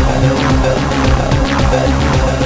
I'm better, I'm better, I'm better, I'm better.